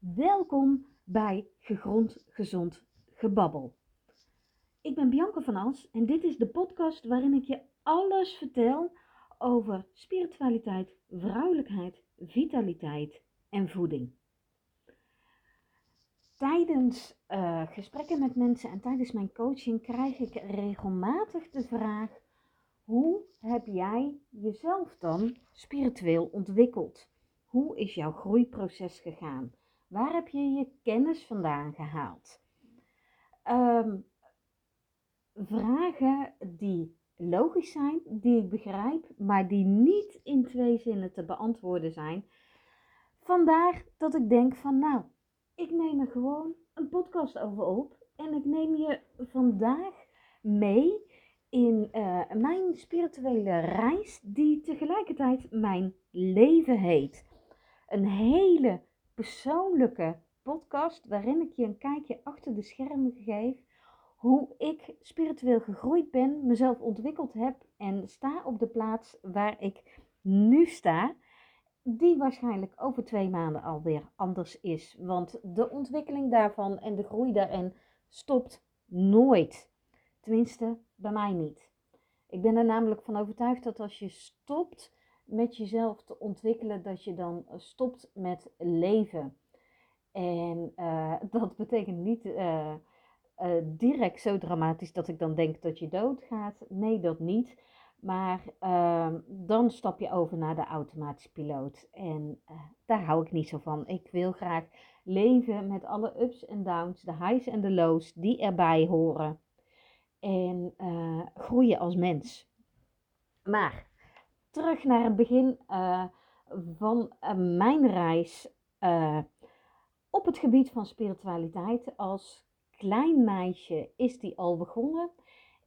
Welkom bij Gegrond Gezond Gebabbel. Ik ben Bianca van As en dit is de podcast waarin ik je alles vertel over spiritualiteit, vrouwelijkheid, vitaliteit en voeding. Tijdens uh, gesprekken met mensen en tijdens mijn coaching krijg ik regelmatig de vraag: hoe heb jij jezelf dan spiritueel ontwikkeld? Hoe is jouw groeiproces gegaan? Waar heb je je kennis vandaan gehaald? Um, vragen die logisch zijn, die ik begrijp, maar die niet in twee zinnen te beantwoorden zijn. Vandaar dat ik denk van nou, ik neem er gewoon een podcast over op en ik neem je vandaag mee in uh, mijn spirituele reis die tegelijkertijd mijn leven heet. Een hele persoonlijke podcast waarin ik je een kijkje achter de schermen geef hoe ik spiritueel gegroeid ben, mezelf ontwikkeld heb en sta op de plaats waar ik nu sta, die waarschijnlijk over twee maanden alweer anders is. Want de ontwikkeling daarvan en de groei daarin stopt nooit. Tenminste, bij mij niet. Ik ben er namelijk van overtuigd dat als je stopt met jezelf te ontwikkelen, dat je dan stopt met leven. En uh, dat betekent niet uh, direct zo dramatisch dat ik dan denk dat je doodgaat. Nee, dat niet. Maar ehm, dan stap je over naar de automatische piloot. En daar hou ik niet zo van. Ik wil graag leven met alle ups en downs, de highs en de lows die erbij horen. En groeien als mens. Maar terug naar het begin uh, van uh, mijn reis uh, op het gebied van spiritualiteit. Als klein meisje is die al begonnen.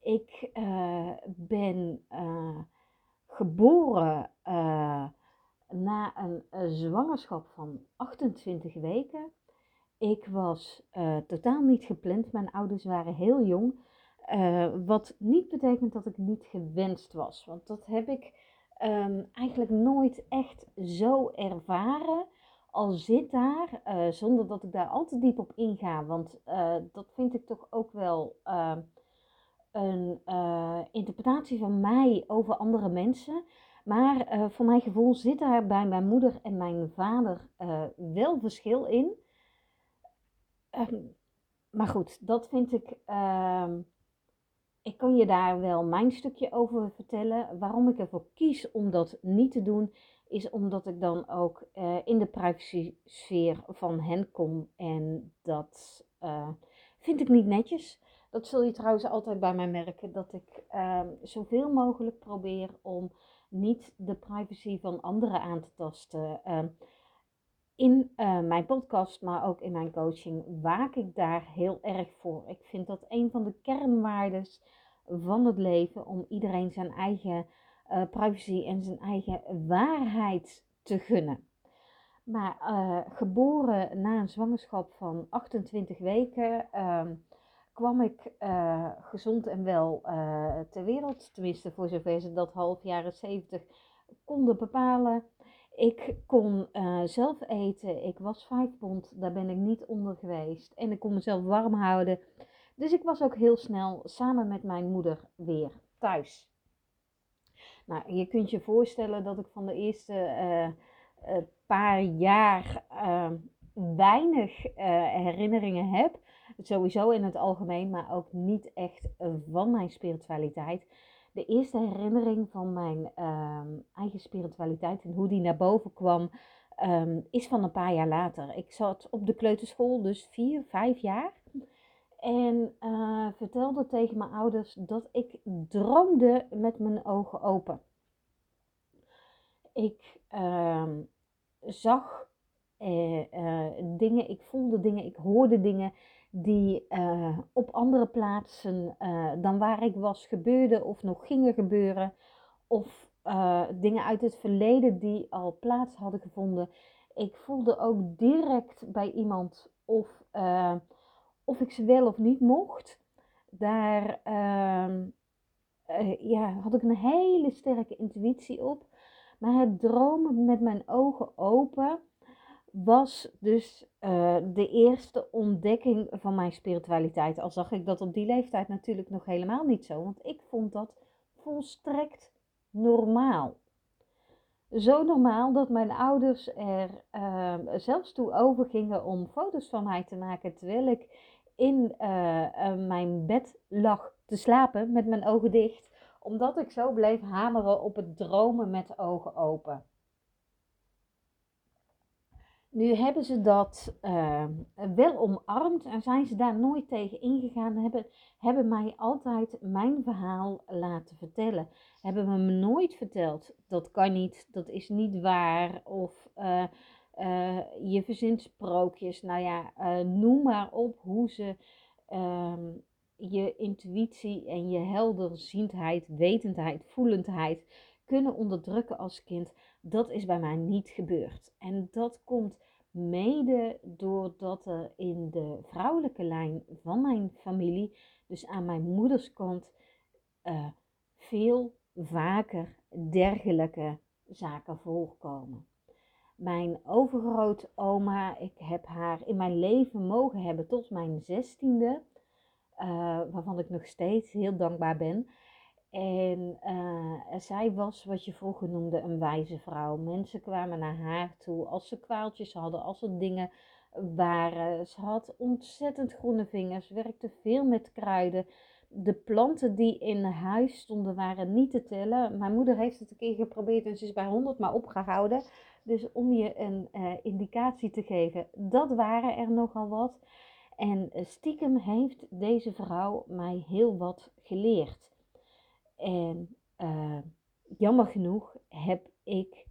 Ik ben geboren na een zwangerschap van 28 weken. Ik was totaal niet gepland. Mijn ouders waren heel jong. wat niet betekent dat ik niet gewenst was. Want dat heb ik um, eigenlijk nooit echt zo ervaren. Al zit daar, uh, zonder dat ik daar al te diep op inga, want uh, dat vind ik toch ook wel uh, een interpretatie van mij over andere mensen. Maar voor mijn gevoel zit daar bij mijn moeder en mijn vader wel verschil in. Um, maar goed, dat vind ik ehm, ik kan je daar wel mijn stukje over vertellen. Waarom ik ervoor kies om dat niet te doen, is omdat ik dan ook uh, in de privacy sfeer van hen kom. En dat uh, vind ik niet netjes. Dat zul je trouwens altijd bij mij merken, dat ik uh, zoveel mogelijk probeer om niet de privacy van anderen aan te tasten. Ehm, in uh, mijn podcast, maar ook in mijn coaching, waak ik daar heel erg voor. Ik vind dat een van de kernwaardes van het leven om iedereen zijn eigen uh, privacy en zijn eigen waarheid te gunnen. Maar uh, geboren na een zwangerschap van 28 weken uh, kwam ik gezond en wel ter wereld. Tenminste, voor zover ze dat half jaren 70 konden bepalen. Ik kon uh, zelf eten. Ik was vijf pond. Daar ben ik niet onder geweest. En ik kon mezelf warm houden. Dus ik was ook heel snel samen met mijn moeder weer thuis. Nou, je kunt je voorstellen dat ik van de eerste uh, uh, paar jaar weinig herinneringen heb. Sowieso in het algemeen, maar ook niet echt van mijn spiritualiteit de eerste herinnering van mijn ehm, eigen spiritualiteit en hoe die naar boven kwam, ehm, is van een paar jaar later. Ik zat op de kleuterschool, dus vier, vijf jaar. En uh, vertelde tegen mijn ouders dat ik droomde met mijn ogen open. Ik uh, zag uh, dingen, ik voelde dingen, ik hoorde dingen die uh, op andere plaatsen uh, dan waar ik was gebeurde of nog gingen gebeuren. Of uh, dingen uit het verleden die al plaats hadden gevonden. Ik voelde ook direct bij iemand of, of ik ze wel of niet mocht. Daar ehm, ja, had ik een hele sterke intuïtie op. Maar het dromen met mijn ogen open was dus uh, de eerste ontdekking van mijn spiritualiteit. Al zag ik dat op die leeftijd natuurlijk nog helemaal niet zo, want ik vond dat volstrekt normaal. Zo normaal dat mijn ouders er uh, zelfs toe overgingen om foto's van mij te maken terwijl ik in uh, mijn bed lag te slapen met mijn ogen dicht, omdat ik zo bleef hameren op het dromen met ogen open. Nu hebben ze dat uh, wel omarmd en zijn ze daar nooit tegen ingegaan. Hebben, hebben mij altijd mijn verhaal laten vertellen. Hebben me nooit verteld, dat kan niet, dat is niet waar. Of uh, uh, je verzint sprookjes. Nou ja, noem maar op hoe ze ehm, je intuïtie en je helderziendheid, wetendheid, voelendheid kunnen onderdrukken als kind. Dat is bij mij niet gebeurd. En dat komt mede doordat er in de vrouwelijke lijn van mijn familie, dus aan mijn moederskant, uh, veel vaker dergelijke zaken voorkomen. Mijn overgrootoma, ik heb haar in mijn leven mogen hebben tot mijn zestiende, uh, waarvan ik nog steeds heel dankbaar ben. En uh, zij was wat je vroeger noemde een wijze vrouw. Mensen kwamen naar haar toe als ze kwaaltjes hadden, als er dingen waren. Ze had ontzettend groene vingers, werkte veel met kruiden. De planten die in huis stonden waren niet te tellen. Mijn moeder heeft het een keer geprobeerd en ze is bij 100 maar opgehouden. Dus om je een uh, indicatie te geven, dat waren er nogal wat. En stiekem heeft deze vrouw mij heel wat geleerd. En uh, jammer genoeg heb ik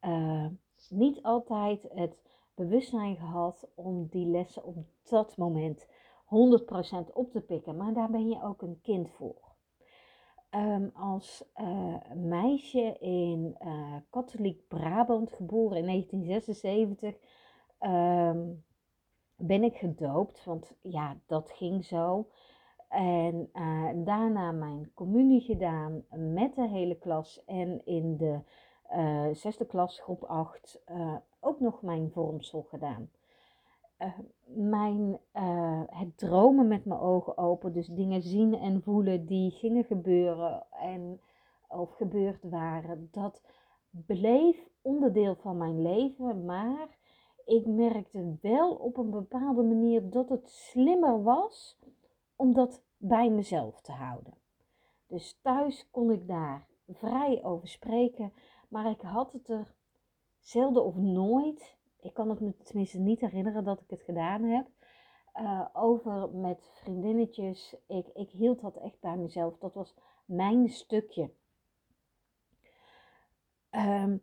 uh, niet altijd het bewustzijn gehad om die lessen op dat moment 100% op te pikken. Maar daar ben je ook een kind voor. Um, als uh, meisje in katholiek Brabant, geboren in 1976, um, ehm, ben ik gedoopt. Want ja, dat ging zo. En uh, daarna mijn communie gedaan met de hele klas. En in de uh, zesde klas, groep 8, uh, eh, ook nog mijn vormsel gedaan. mijn, het dromen met mijn ogen open, dus dingen zien en voelen die gingen gebeuren en, of gebeurd waren, dat bleef onderdeel van mijn leven. Maar ik merkte wel op een bepaalde manier dat het slimmer was om dat bij mezelf te houden. Dus thuis kon ik daar vrij over spreken, maar ik had het er zelden of nooit, ik kan het me tenminste niet herinneren dat ik het gedaan heb, uh, over met vriendinnetjes. Ik, ik hield dat echt bij mezelf. Dat was mijn stukje. Um,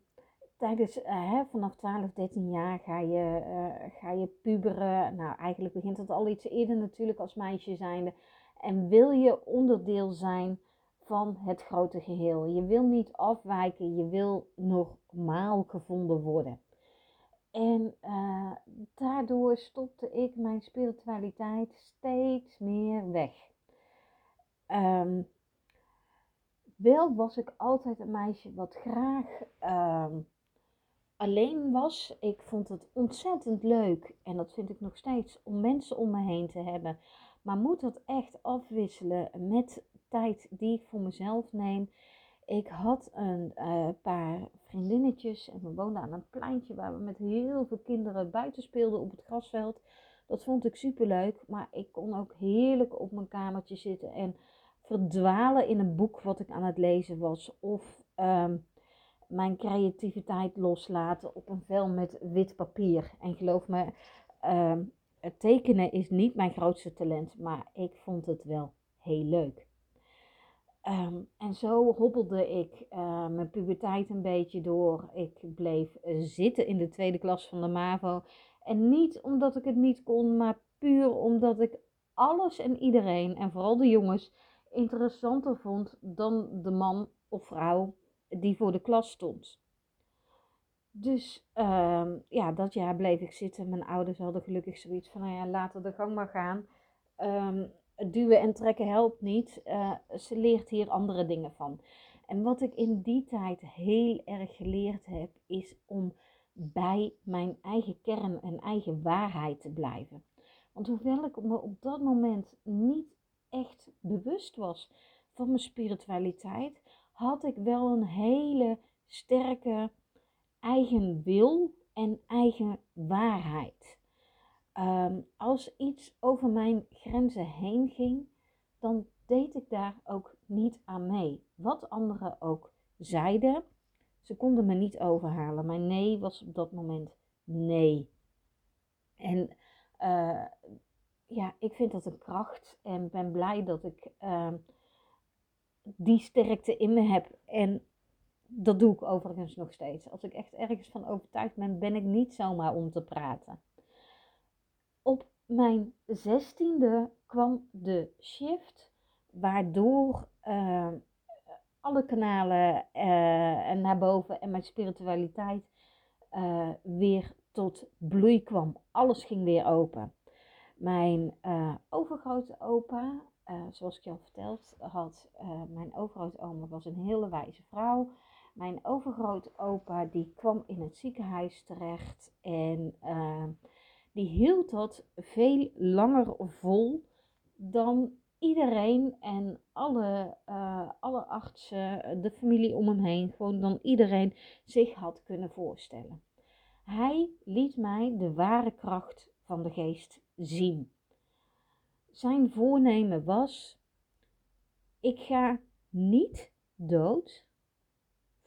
tijdens, uh, hè, vanaf 12, 13 jaar ga je, uh, ga je puberen. Nou, eigenlijk begint het al iets eerder natuurlijk als meisje zijnde. En wil je onderdeel zijn van het grote geheel. Je wil niet afwijken, je wil normaal gevonden worden. En uh, daardoor stopte ik mijn spiritualiteit steeds meer weg. Um, wel was ik altijd een meisje wat graag um, alleen was. Ik vond het ontzettend leuk en dat vind ik nog steeds om mensen om me heen te hebben. Maar moet dat echt afwisselen met tijd die ik voor mezelf neem. Ik had een uh, paar vriendinnetjes en we woonden aan een pleintje waar we met heel veel kinderen buiten speelden op het grasveld. Dat vond ik super leuk, maar ik kon ook heerlijk op mijn kamertje zitten en verdwalen in een boek wat ik aan het lezen was. Of um, mijn creativiteit loslaten op een vel met wit papier. En geloof me, um, het tekenen is niet mijn grootste talent, maar ik vond het wel heel leuk. Um, en zo hobbelde ik uh, mijn puberteit een beetje door. Ik bleef zitten in de tweede klas van de MAVO. En niet omdat ik het niet kon, maar puur omdat ik alles en iedereen, en vooral de jongens, interessanter vond dan de man of vrouw die voor de klas stond. Dus uh, ja, dat jaar bleef ik zitten. Mijn ouders hadden gelukkig zoiets van, nou ja, laten de gang maar gaan. Um, duwen en trekken helpt niet. Uh, ze leert hier andere dingen van. En wat ik in die tijd heel erg geleerd heb, is om bij mijn eigen kern en eigen waarheid te blijven. Want hoewel ik me op dat moment niet echt bewust was van mijn spiritualiteit, had ik wel een hele sterke eigen wil en eigen waarheid. Ehm, als iets over mijn grenzen heen ging, dan deed ik daar ook niet aan mee. Wat anderen ook zeiden, ze konden me niet overhalen. Mijn nee was op dat moment nee. En uh, ja, ik vind dat een kracht en ben blij dat ik uh, die sterkte in me heb. En dat doe ik overigens nog steeds. Als ik echt ergens van overtuigd ben, ben ik niet zomaar om te praten. Op mijn zestiende kwam de shift waardoor uh, alle kanalen uh, naar boven en mijn spiritualiteit uh, weer tot bloei kwam. Alles ging weer open. Mijn overgrote opa, zoals ik je al verteld had, mijn overgrootoma was een hele wijze vrouw. Mijn overgrootopa die kwam in het ziekenhuis terecht en die hield dat veel langer vol dan iedereen en alle, uh, alle artsen, de familie om hem heen, gewoon dan iedereen zich had kunnen voorstellen. Hij liet mij de ware kracht van de geest zien. Zijn voornemen was: ik ga niet dood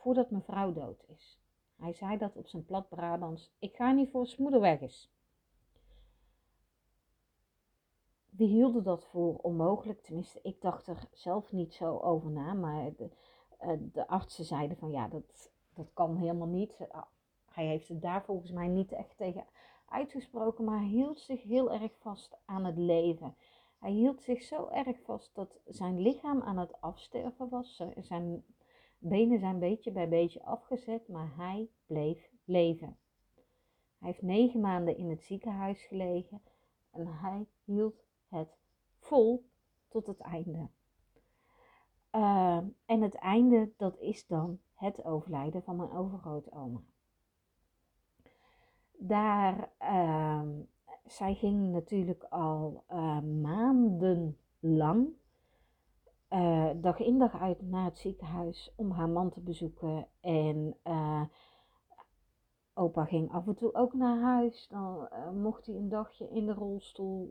voordat mijn vrouw dood is. Hij zei dat op zijn plat Brabants: ik ga niet voor zijn moeder weg is. die hielden dat voor onmogelijk. Tenminste, ik dacht er zelf niet zo over na. Maar de, uh, de artsen zeiden van ja, dat, dat kan helemaal niet. Ah, hij heeft het daar volgens mij niet echt tegen uitgesproken. Maar hij hield zich heel erg vast aan het leven. Hij hield zich zo erg vast dat zijn lichaam aan het afsterven was. Zijn benen zijn beetje bij beetje afgezet, maar hij bleef leven. Hij heeft negen maanden in het ziekenhuis gelegen en hij hield het vol tot het einde. Uh, en het einde, dat is dan het overlijden van mijn overgrootoma. Daar, uh, zij ging natuurlijk al uh, maanden lang, eh, dag in dag uit naar het ziekenhuis om haar man te bezoeken. En eh, opa ging af en toe ook naar huis. Dan mocht hij een dagje in de rolstoel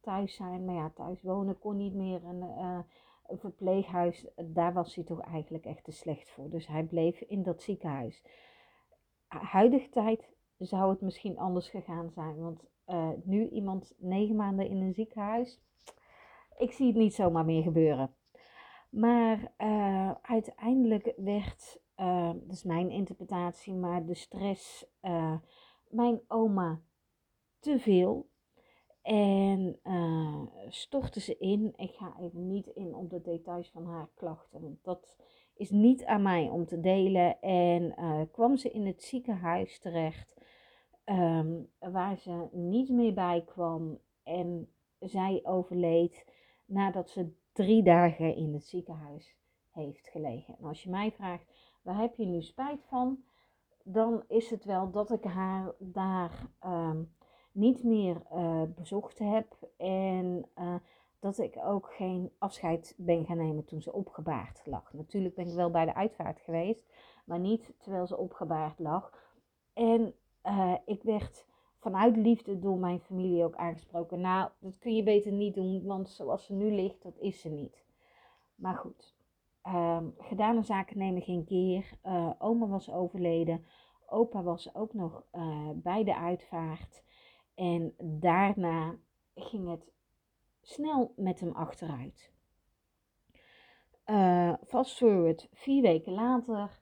thuis zijn. Maar ja, thuis wonen kon niet meer. En een verpleeghuis, daar was hij toch eigenlijk echt te slecht voor. Dus hij bleef in dat ziekenhuis. Huidige tijd zou het misschien anders gegaan zijn. Want nu iemand negen maanden in een ziekenhuis. Ik zie het niet zomaar meer gebeuren. Maar uh, uiteindelijk werd, dat is mijn interpretatie, maar de stress, mijn oma te veel. En stortte ze in. Ik ga even niet in op de details van haar klachten, want dat is niet aan mij om te delen. En kwam ze in het ziekenhuis terecht, um, waar ze niet meer bij kwam. En zij overleed nadat ze drie dagen in het ziekenhuis heeft gelegen. En als je mij vraagt, waar heb je nu spijt van? Dan is het wel dat ik haar daar. Um, niet meer uh, bezocht heb. En uh, dat ik ook geen afscheid ben gaan nemen toen ze opgebaard lag. Natuurlijk ben ik wel bij de uitvaart geweest, maar niet terwijl ze opgebaard lag. En uh, ik werd vanuit liefde door mijn familie ook aangesproken. Nou, dat kun je beter niet doen, want zoals ze nu ligt, dat is ze niet. Maar goed, um, gedane zaken nemen geen keer. oma was overleden. Opa was ook nog bij de uitvaart. En daarna ging het snel met hem achteruit. Uh, fast forward, vier weken later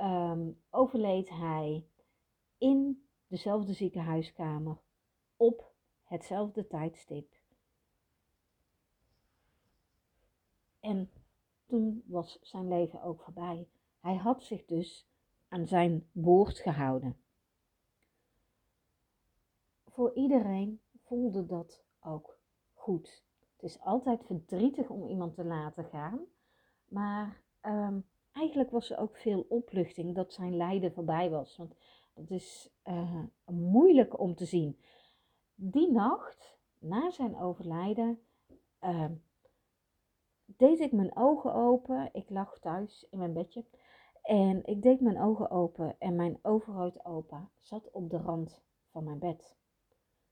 um, overleed hij in dezelfde ziekenhuiskamer op hetzelfde tijdstip. En toen was zijn leven ook voorbij. Hij had zich dus aan zijn woord gehouden voor iedereen voelde dat ook goed. Het is altijd verdrietig om iemand te laten gaan, maar um, eigenlijk was er ook veel opluchting dat zijn lijden voorbij was. Want Dat is uh, moeilijk om te zien. Die nacht, na zijn overlijden, uh, deed ik mijn ogen open. Ik lag thuis in mijn bedje. En ik deed mijn ogen open en mijn overhoofd opa zat op de rand van mijn bed.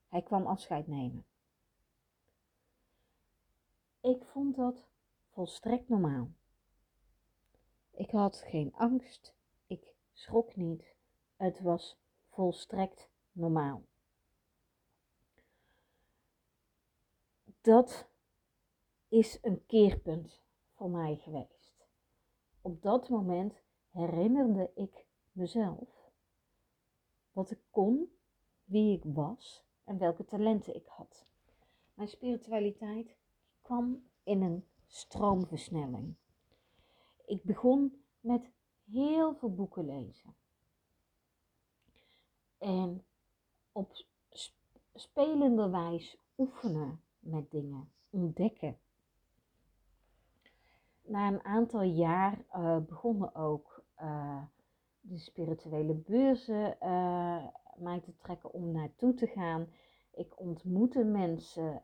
Hij kwam afscheid nemen. Ik vond dat volstrekt normaal. Ik had geen angst, ik schrok niet. Het was volstrekt normaal. Dat is een keerpunt voor mij geweest. Op dat moment herinnerde ik mezelf wat ik kon, wie ik was en welke talenten ik had. Mijn spiritualiteit kwam in een stroomversnelling. Ik begon met heel veel boeken lezen. En op spelende wijs oefenen met dingen, ontdekken. Na een aantal jaar uh, begonnen ook uh, de spirituele beurzen uh, mij te trekken om naartoe te gaan. Ik ontmoette mensen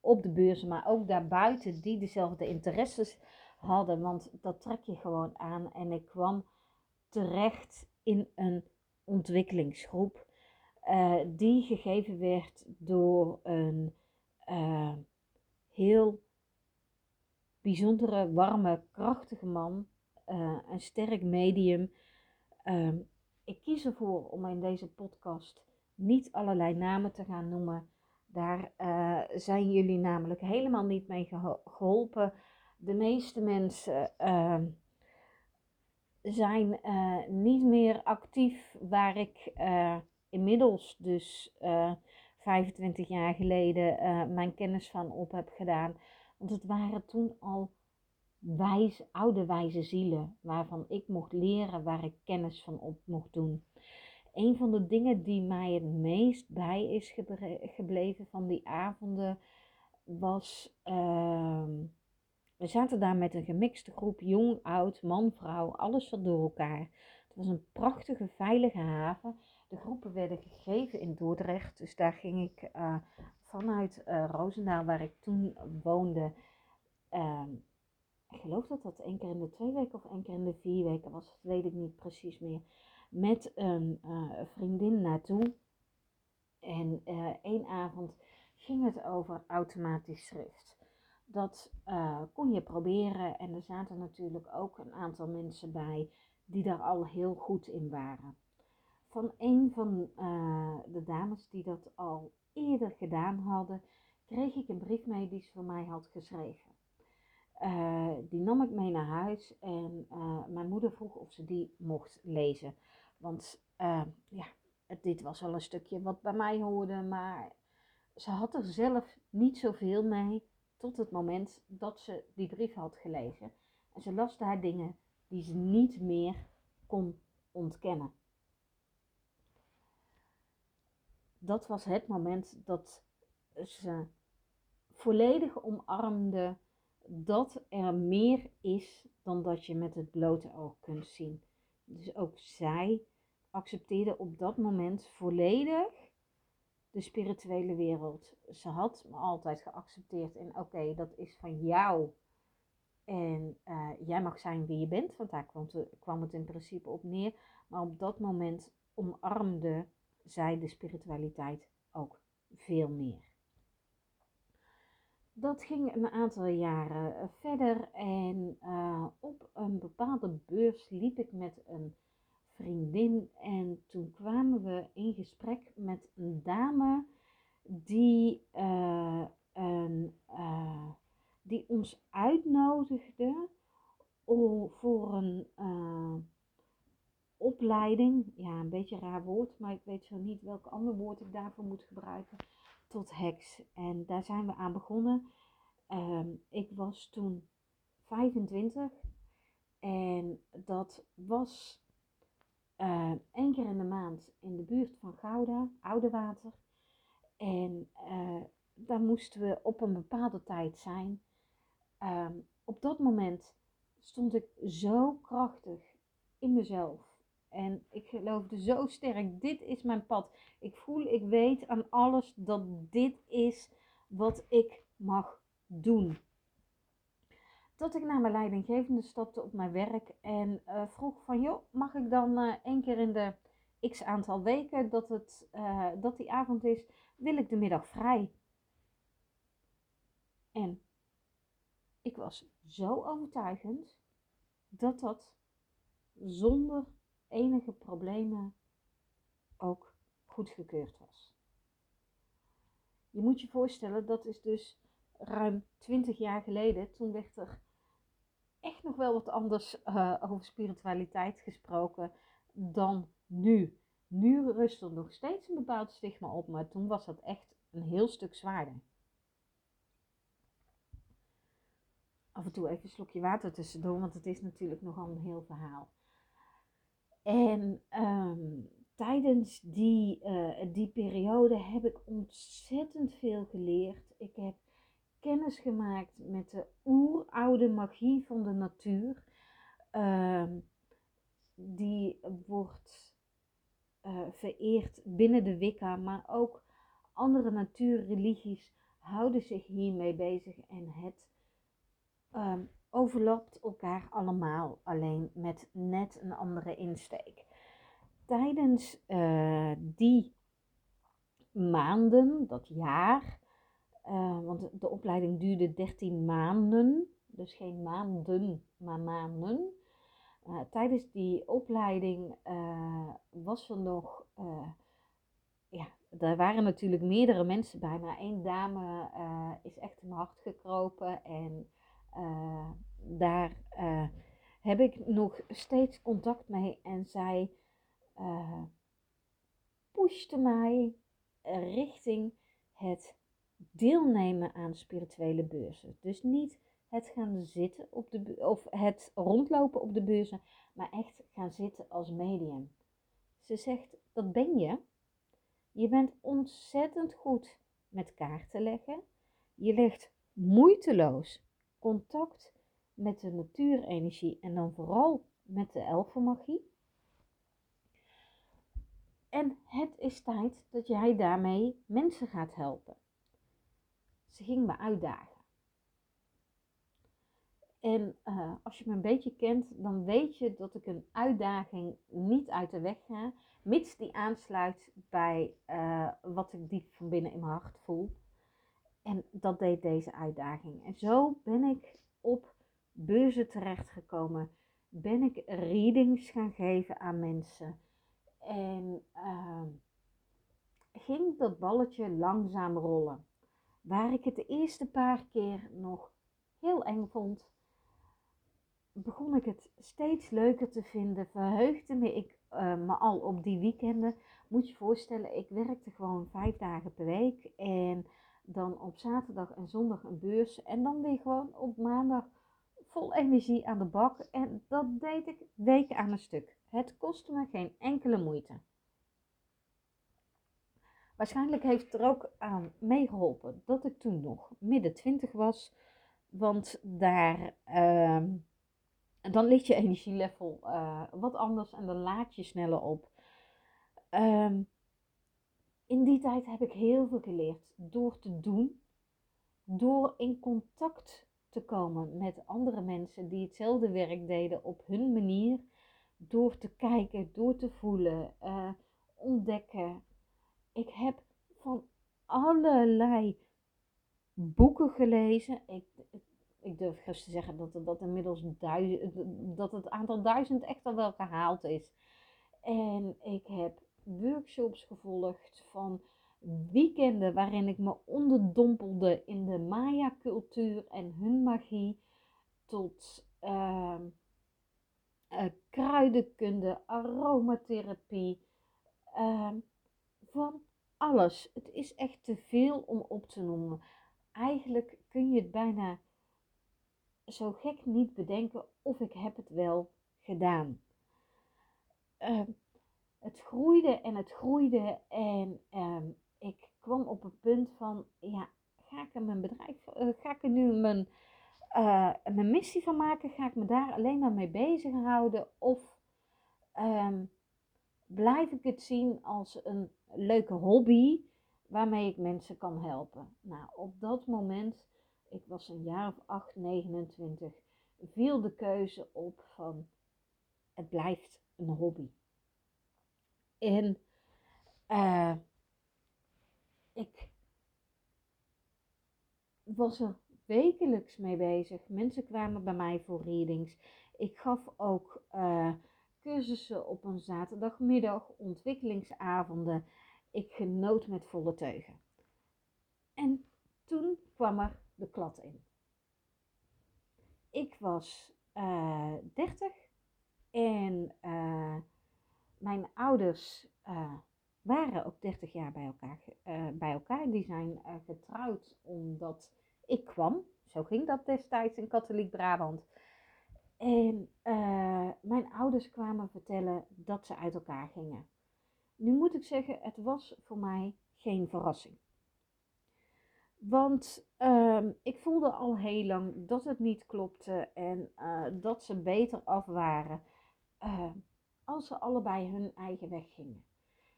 op de beurzen, maar ook daarbuiten die dezelfde interesses hadden. Want dat trek je gewoon aan. En ik kwam terecht in een ontwikkelingsgroep uh, die gegeven werd door een uh, heel bijzondere, warme, krachtige man. Uh, een sterk medium. Ehm, ik kies ervoor om in deze podcast niet allerlei namen te gaan noemen. Daar zijn jullie namelijk helemaal niet mee geholpen de meeste mensen uh, zijn uh, niet meer actief waar ik uh, inmiddels dus 25 jaar geleden mijn kennis van op heb gedaan. Want het waren toen al wijs, oude wijze zielen waarvan ik mocht leren, waar ik kennis van op mocht doen. Een van de dingen die mij het meest bij is gebleven van die avonden was ehm, we zaten daar met een gemixte groep, jong, oud, man, vrouw, alles zat door elkaar. Het was een prachtige, veilige haven. De groepen werden gegeven in Dordrecht, dus daar ging ik uh, vanuit uh, Roosendaal, waar ik toen woonde. Uh, ik geloof dat dat één keer in de twee weken of één keer in de vier weken was, dat weet ik niet precies meer. Met een uh, vriendin naartoe. En één avond ging het over automatisch schrift. Dat uh, kon je proberen en er zaten natuurlijk ook een aantal mensen bij die daar al heel goed in waren. Van een van uh, de dames die dat al eerder gedaan hadden, kreeg ik een brief mee die ze voor mij had geschreven. Uh, die nam ik mee naar huis en mijn moeder vroeg of ze die mocht lezen. Want ja, dit was wel een stukje wat bij mij hoorde, maar ze had er zelf niet zoveel mee tot het moment dat ze die brief had gelezen. En ze las daar dingen die ze niet meer kon ontkennen. Dat was het moment dat ze volledig omarmde dat er meer is dan dat je met het blote oog kunt zien. Dus ook zij accepteerde op dat moment volledig de spirituele wereld. Ze had me altijd geaccepteerd in oké, dat is van jou. En uh, jij mag zijn wie je bent, want daar kwam, kwam het in principe op neer. Maar op dat moment omarmde zij de spiritualiteit ook veel meer. Dat ging een aantal jaren eh, verder en uh, op een bepaalde beurs liep ik met een vriendin. En toen kwamen we in gesprek met die, uh, een, uh, die ons uitnodigde voor een uh, opleiding. Ja, een beetje een raar woord, maar ik weet zo niet welk ander woord ik daarvoor moet gebruiken. Tot heks. En daar zijn we aan begonnen. Um, ik was toen 25 en dat was uh, één keer in de maand in de buurt van Gouda, Oudewater. En uh, daar moesten we op een bepaalde tijd zijn. Uh, op dat moment stond ik zo krachtig in mezelf En ik geloofde zo sterk, dit is mijn pad. Ik voel, ik weet aan alles dat dit is wat ik mag doen. Tot ik naar mijn leidinggevende stapte op mijn werk en uh, vroeg van, joh, mag ik dan uh, één keer in de x aantal weken dat, het, dat die avond is, wil ik de middag vrij. En ik was zo overtuigend dat dat zonder enige problemen ook goedgekeurd was. Je moet je voorstellen, dat is dus ruim 20 jaar geleden. Toen werd er echt nog wel wat anders uh, over spiritualiteit gesproken dan nu. Nu rust er nog steeds een bepaald stigma op, maar toen was dat echt een heel stuk zwaarder. Af en toe even een slokje water tussendoor, want het is natuurlijk nogal een heel verhaal. En um, tijdens die, uh, die periode heb ik ontzettend veel geleerd. Ik heb kennis gemaakt met de oeroude magie van de natuur. Uh, die wordt uh, vereerd binnen de Wicca, maar ook andere natuurreligies houden zich hiermee bezig en het uh, overlapt elkaar allemaal, alleen met net een andere insteek. Tijdens uh, die maanden, dat jaar, uh, want de opleiding duurde 13 maanden, dus geen maanden, maar maanden. Uh, tijdens die opleiding was er nog, ja, er waren natuurlijk meerdere mensen bij, maar één dame is echt in mijn hart gekropen en daar heb ik nog steeds contact mee en zij pushte mij richting het deelnemen aan spirituele beurzen. Dus niet het gaan zitten op de of het rondlopen op de beurzen, maar echt gaan zitten als medium. Ze zegt: dat ben je. Je bent ontzettend goed met kaarten leggen. Je legt moeiteloos contact met de natuurenergie en dan vooral met de elfenmagie. En het is tijd dat jij daarmee mensen gaat helpen. Ze ging me uitdagen. En uh, als je me een beetje kent, dan weet je dat ik een uitdaging niet uit de weg ga, mits die aansluit bij uh, wat ik diep van binnen in mijn hart voel. En dat deed deze uitdaging. En zo ben ik op beurzen terechtgekomen. Ben ik readings gaan geven aan mensen. En uh, ging dat balletje langzaam rollen. Waar ik het de eerste paar keer nog heel eng vond, begon ik het steeds leuker te vinden. Verheugde me ik uh, me al op die weekenden. Moet je voorstellen, ik werkte gewoon vijf dagen per week. En dan op zaterdag en zondag een beurs. En dan weer gewoon op maandag vol energie aan de bak. En dat deed ik weken aan een stuk. Het kostte me geen enkele moeite. Waarschijnlijk heeft er ook aan meegeholpen dat ik toen nog midden twintig was. Want daar, uh, dan ligt je energielevel uh, wat anders en dan laat je sneller op. Uh, in die tijd heb ik heel veel geleerd door te doen, door in contact te komen met andere mensen die hetzelfde werk deden op hun manier, door te kijken, door te voelen, uh, ontdekken. Ik heb van allerlei boeken gelezen. Ik durf gerust te zeggen dat, dat inmiddels duizend, dat het aantal duizend echt al wel gehaald is. En ik heb workshops gevolgd, van weekenden waarin ik me onderdompelde in de Maya-cultuur en hun magie, tot uh, uh, kruidenkunde, aromatherapie, uh, van alles. Het is echt te veel om op te noemen. Eigenlijk kun je het bijna zo gek niet bedenken of ik heb het wel gedaan. Uh, het groeide en het groeide. En um, ik kwam op een punt van, ja, ga ik er mijn bedrijf, uh, ga ik er nu mijn, uh, mijn missie van maken? Ga ik me daar alleen maar mee bezighouden? Of um, blijf ik het zien als een leuke hobby waarmee ik mensen kan helpen. Nou, op dat moment, ik was een jaar of 8, 29, viel de keuze op van het blijft een hobby. En uh, ik was er wekelijks mee bezig. Mensen kwamen bij mij voor readings. Ik gaf ook uh, cursussen op een zaterdagmiddag, ontwikkelingsavonden. Ik genoot met volle teugen. En toen kwam er de klad in. Ik was uh, eh, 30 en uh, mijn ouders uh, waren ook 30 jaar bij elkaar. bij elkaar. Die zijn getrouwd omdat ik kwam. Zo ging dat destijds in katholiek Brabant. En mijn ouders kwamen vertellen dat ze uit elkaar gingen. Nu moet ik zeggen, het was voor mij geen verrassing. Want uh, ik voelde al heel lang dat het niet klopte en uh, dat ze beter af waren uh, als ze allebei hun eigen weg gingen.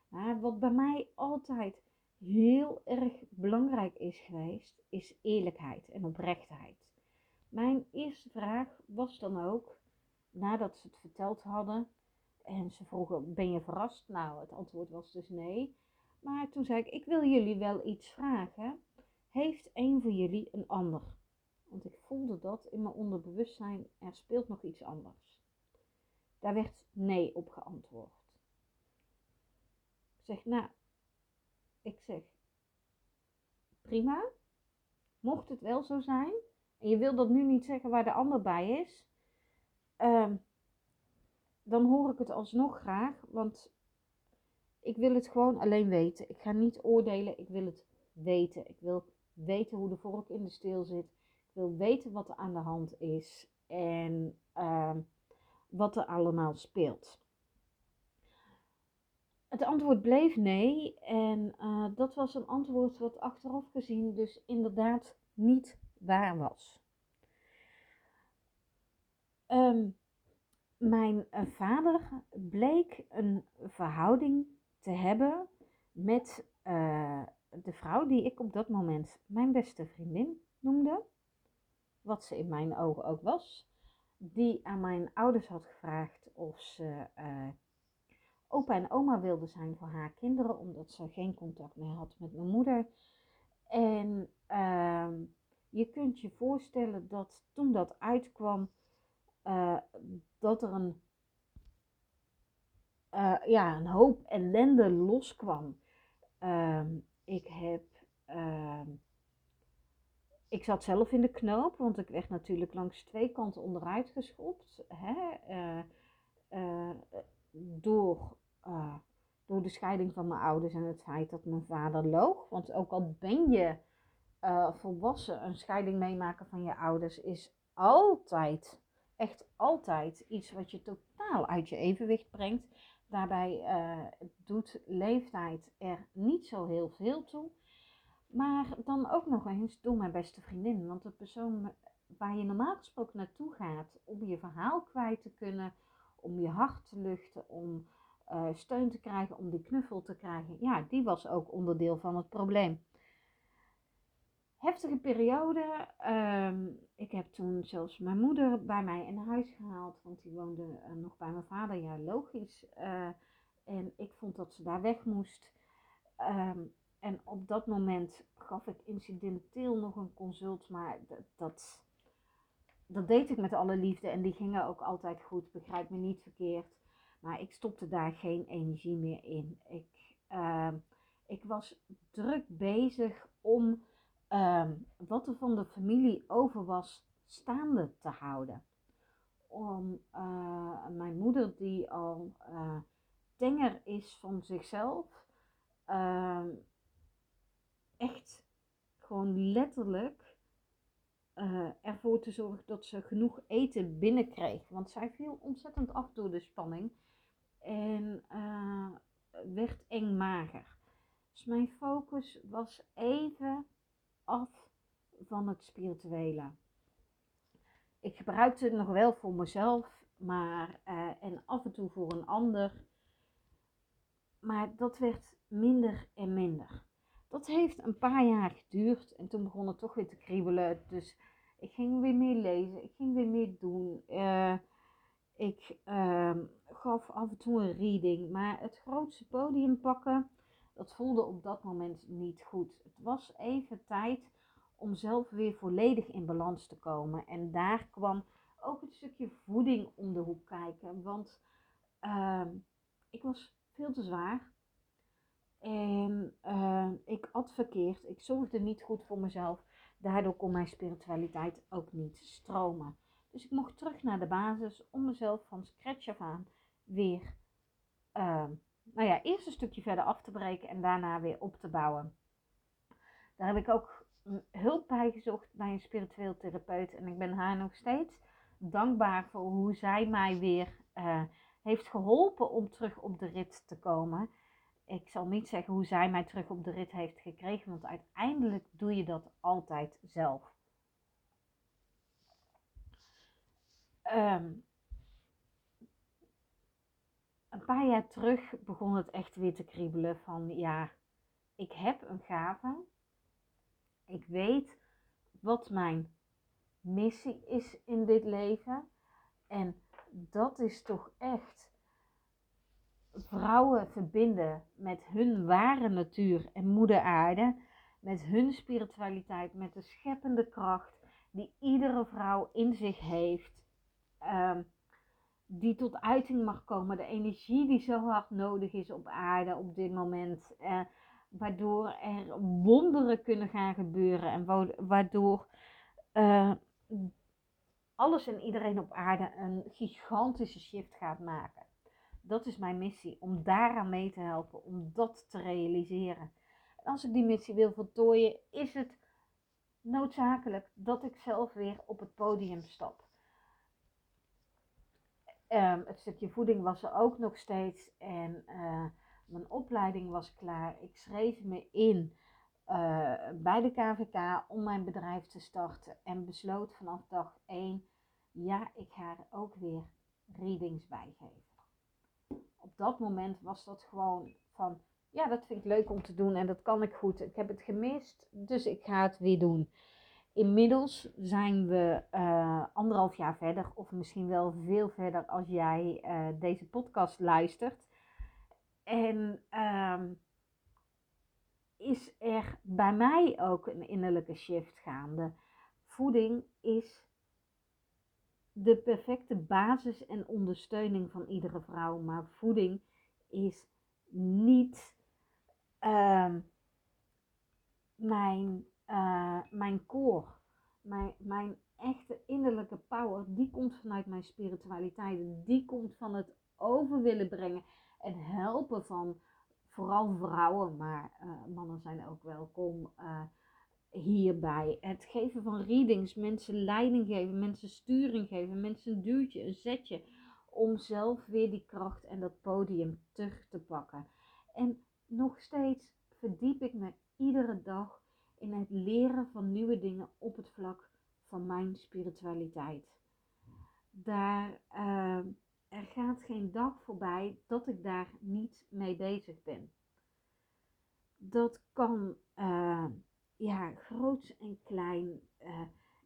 Maar wat bij mij altijd heel erg belangrijk is geweest, is eerlijkheid en oprechtheid. Mijn eerste vraag was dan ook, nadat ze het verteld hadden, en ze vroegen: Ben je verrast? Nou, het antwoord was dus nee. Maar toen zei ik: Ik wil jullie wel iets vragen. Heeft een van jullie een ander? Want ik voelde dat in mijn onderbewustzijn, er speelt nog iets anders. Daar werd nee op geantwoord. Ik zeg: Nou, ik zeg: Prima. Mocht het wel zo zijn, en je wil dat nu niet zeggen waar de ander bij is, uh, dan hoor ik het alsnog graag, want ik wil het gewoon alleen weten. Ik ga niet oordelen, ik wil het weten. Ik wil weten hoe de vork in de steel zit. Ik wil weten wat er aan de hand is en uh, wat er allemaal speelt. Het antwoord bleef nee en uh, dat was een antwoord wat achteraf gezien dus inderdaad niet waar was. Um, mijn eh, vader bleek een verhouding te hebben met uh, de vrouw die ik op dat moment mijn beste vriendin noemde. Wat ze in mijn ogen ook was. Die aan mijn ouders had gevraagd of ze uh, opa en oma wilde zijn voor haar kinderen, omdat ze geen contact meer had met mijn moeder. En uh, je kunt je voorstellen dat toen dat uitkwam, uh, dat er een, uh, ja, een hoop ellende loskwam. Ik heb. Ehm, ik zat zelf in de knoop, want ik werd natuurlijk langs twee kanten onderuit geschopt. Hè? Eh, door, door de scheiding van mijn ouders en het feit dat mijn vader loog. Want ook al ben je volwassen, een scheiding meemaken van je ouders is altijd echt altijd iets wat je totaal uit je evenwicht brengt. Daarbij uh, doet leeftijd er niet zo heel veel toe. Maar dan ook nog eens door mijn beste vriendin. Want de persoon waar je normaal gesproken naartoe gaat om je verhaal kwijt te kunnen, om je hart te luchten, om uh, steun te krijgen, om die knuffel te krijgen, ja, die was ook onderdeel van het probleem heftige periode. Ehm, ik heb toen zelfs mijn moeder bij mij in huis gehaald, want die woonde uh, nog bij mijn vader, ja logisch. Uh, en ik vond dat ze daar weg moest. Um, en op dat moment gaf ik incidenteel nog een consult, maar dat, dat deed ik met alle liefde en die gingen ook altijd goed, begrijp me niet verkeerd. Maar ik stopte daar geen energie meer in. Ik, uh, ik was druk bezig om um, wat er van de familie over was staande te houden. Om uh, mijn moeder, die al uh, tenger is van zichzelf, uh, echt gewoon letterlijk uh, ervoor te zorgen dat ze genoeg eten binnenkreeg. Want zij viel ontzettend af door de spanning en werd eng mager. Dus mijn focus was even af van het spirituele. Ik gebruikte het nog wel voor mezelf, maar uh, en af en toe voor een ander. maar dat werd minder en minder. Dat heeft een paar jaar geduurd en toen begon het toch weer te kriebelen. Dus ik ging weer meer lezen, ik ging weer meer doen. Uh, ik uh, gaf af en toe een reading, maar het grootste podium pakken, dat voelde op dat moment niet goed. Het was even tijd om zelf weer volledig in balans te komen. En daar kwam ook het stukje voeding om de hoek kijken. Want uh, ik was veel te zwaar. En uh, ik at verkeerd. Ik zorgde niet goed voor mezelf. Daardoor kon mijn spiritualiteit ook niet stromen. Dus ik mocht terug naar de basis om mezelf van scratch af aan weer, uh, nou ja, eerst een stukje verder af te breken en daarna weer op te bouwen. Daar heb ik ook hulp bij gezocht bij een spiritueel therapeut en ik ben haar nog steeds dankbaar voor hoe zij mij weer uh, heeft geholpen om terug op de rit te komen. Ik zal niet zeggen hoe zij mij terug op de rit heeft gekregen, want uiteindelijk doe je dat altijd zelf. Um, een paar jaar terug begon het echt weer te kriebelen van ja, ik heb een gave. Ik weet wat mijn missie is in dit leven. En dat is toch echt vrouwen verbinden met hun ware natuur en moeder aarde. Met hun spiritualiteit, met de scheppende kracht die iedere vrouw in zich heeft. Um, die tot uiting mag komen. De energie die zo hard nodig is op aarde op dit moment. Eh, waardoor er wonderen kunnen gaan gebeuren. En waardoor uh, alles en iedereen op aarde een gigantische shift gaat maken. Dat is mijn missie, om daaraan mee te helpen, om dat te realiseren. En als ik die missie wil voltooien, is het noodzakelijk dat ik zelf weer op het podium stap. Um, het stukje voeding was er ook nog steeds en uh, mijn opleiding was klaar. Ik schreef me in uh, bij de KVK om mijn bedrijf te starten en besloot vanaf dag 1, ja, ik ga er ook weer readings bij geven. Op dat moment was dat gewoon van, ja, dat vind ik leuk om te doen en dat kan ik goed. Ik heb het gemist, dus ik ga het weer doen. Inmiddels zijn we uh, anderhalf jaar verder, of misschien wel veel verder als jij uh, deze podcast luistert. En uh, is er bij mij ook een innerlijke shift gaande. Voeding is de perfecte basis en ondersteuning van iedere vrouw, maar voeding is niet ehm, mijn uh, mijn core, mijn, mijn echte innerlijke power, die komt vanuit mijn spiritualiteit. Die komt van het over willen brengen en helpen van vooral vrouwen, maar uh, mannen zijn ook welkom uh, hierbij. Het geven van readings, mensen leiding geven, mensen sturing geven, mensen een duwtje, een zetje. Om zelf weer die kracht en dat podium terug te pakken. En nog steeds verdiep ik me iedere dag in het leren van nieuwe dingen op het vlak van mijn spiritualiteit. Daar, uh, er gaat geen dag voorbij dat ik daar niet mee bezig ben. Dat kan uh, ja, groot en klein. Uh,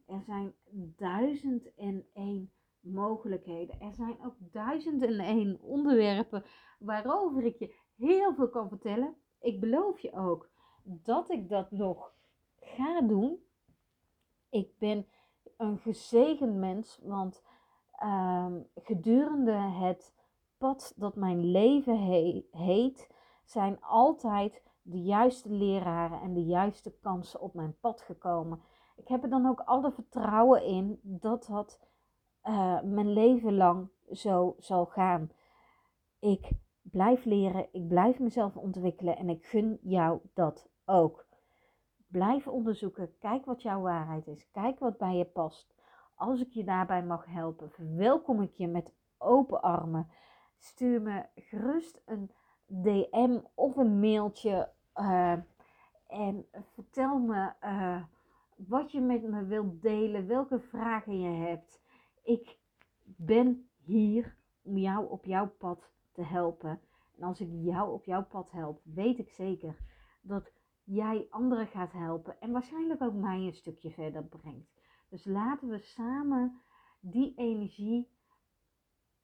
er zijn duizend en één mogelijkheden. Er zijn ook duizend en één onderwerpen waarover ik je heel veel kan vertellen. Ik beloof je ook dat ik dat nog ga doen. Ik ben een gezegend mens, want ehm, gedurende het pad dat mijn leven heet, zijn altijd de juiste leraren en de juiste kansen op mijn pad gekomen. Ik heb er dan ook alle vertrouwen in dat dat uh, mijn leven lang zo zal gaan. Ik blijf leren, ik blijf mezelf ontwikkelen en ik gun jou dat ook. Blijf onderzoeken. Kijk wat jouw waarheid is. Kijk wat bij je past. Als ik je daarbij mag helpen, verwelkom ik je met open armen. Stuur me gerust een DM of een mailtje. Uh, en vertel me uh, wat je met me wilt delen, welke vragen je hebt. Ik ben hier om jou op jouw pad te helpen. En En als ik jou op jouw pad help, weet ik zeker dat jij anderen gaat helpen en waarschijnlijk ook mij een stukje verder brengt. Dus laten we samen die energie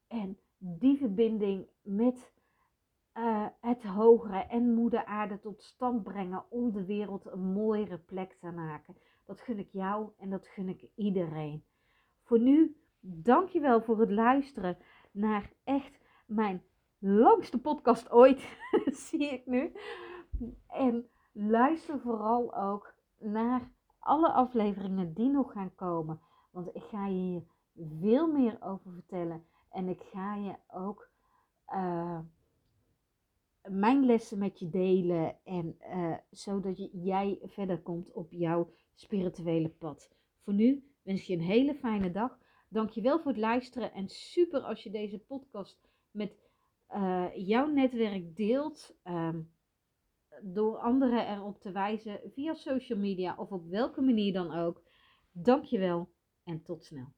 en die verbinding met uh, het hogere en moeder aarde tot stand brengen om de wereld een mooiere plek te maken. Dat gun ik jou en dat gun ik iedereen. Voor nu, dankjewel voor het luisteren naar echt mijn langste podcast ooit, zie ik nu. En luister vooral ook naar alle afleveringen die nog gaan komen. Want ik ga je hier veel meer over vertellen. En ik ga je ook uh, mijn lessen met je delen. En uh, zodat jij verder komt op jouw spirituele pad. Voor nu wens ik je een hele fijne dag. Dankjewel voor het luisteren. En super als je deze podcast met uh, jouw netwerk deelt. Um, door anderen erop te wijzen via social media of op welke manier dan ook. Dankjewel en tot snel.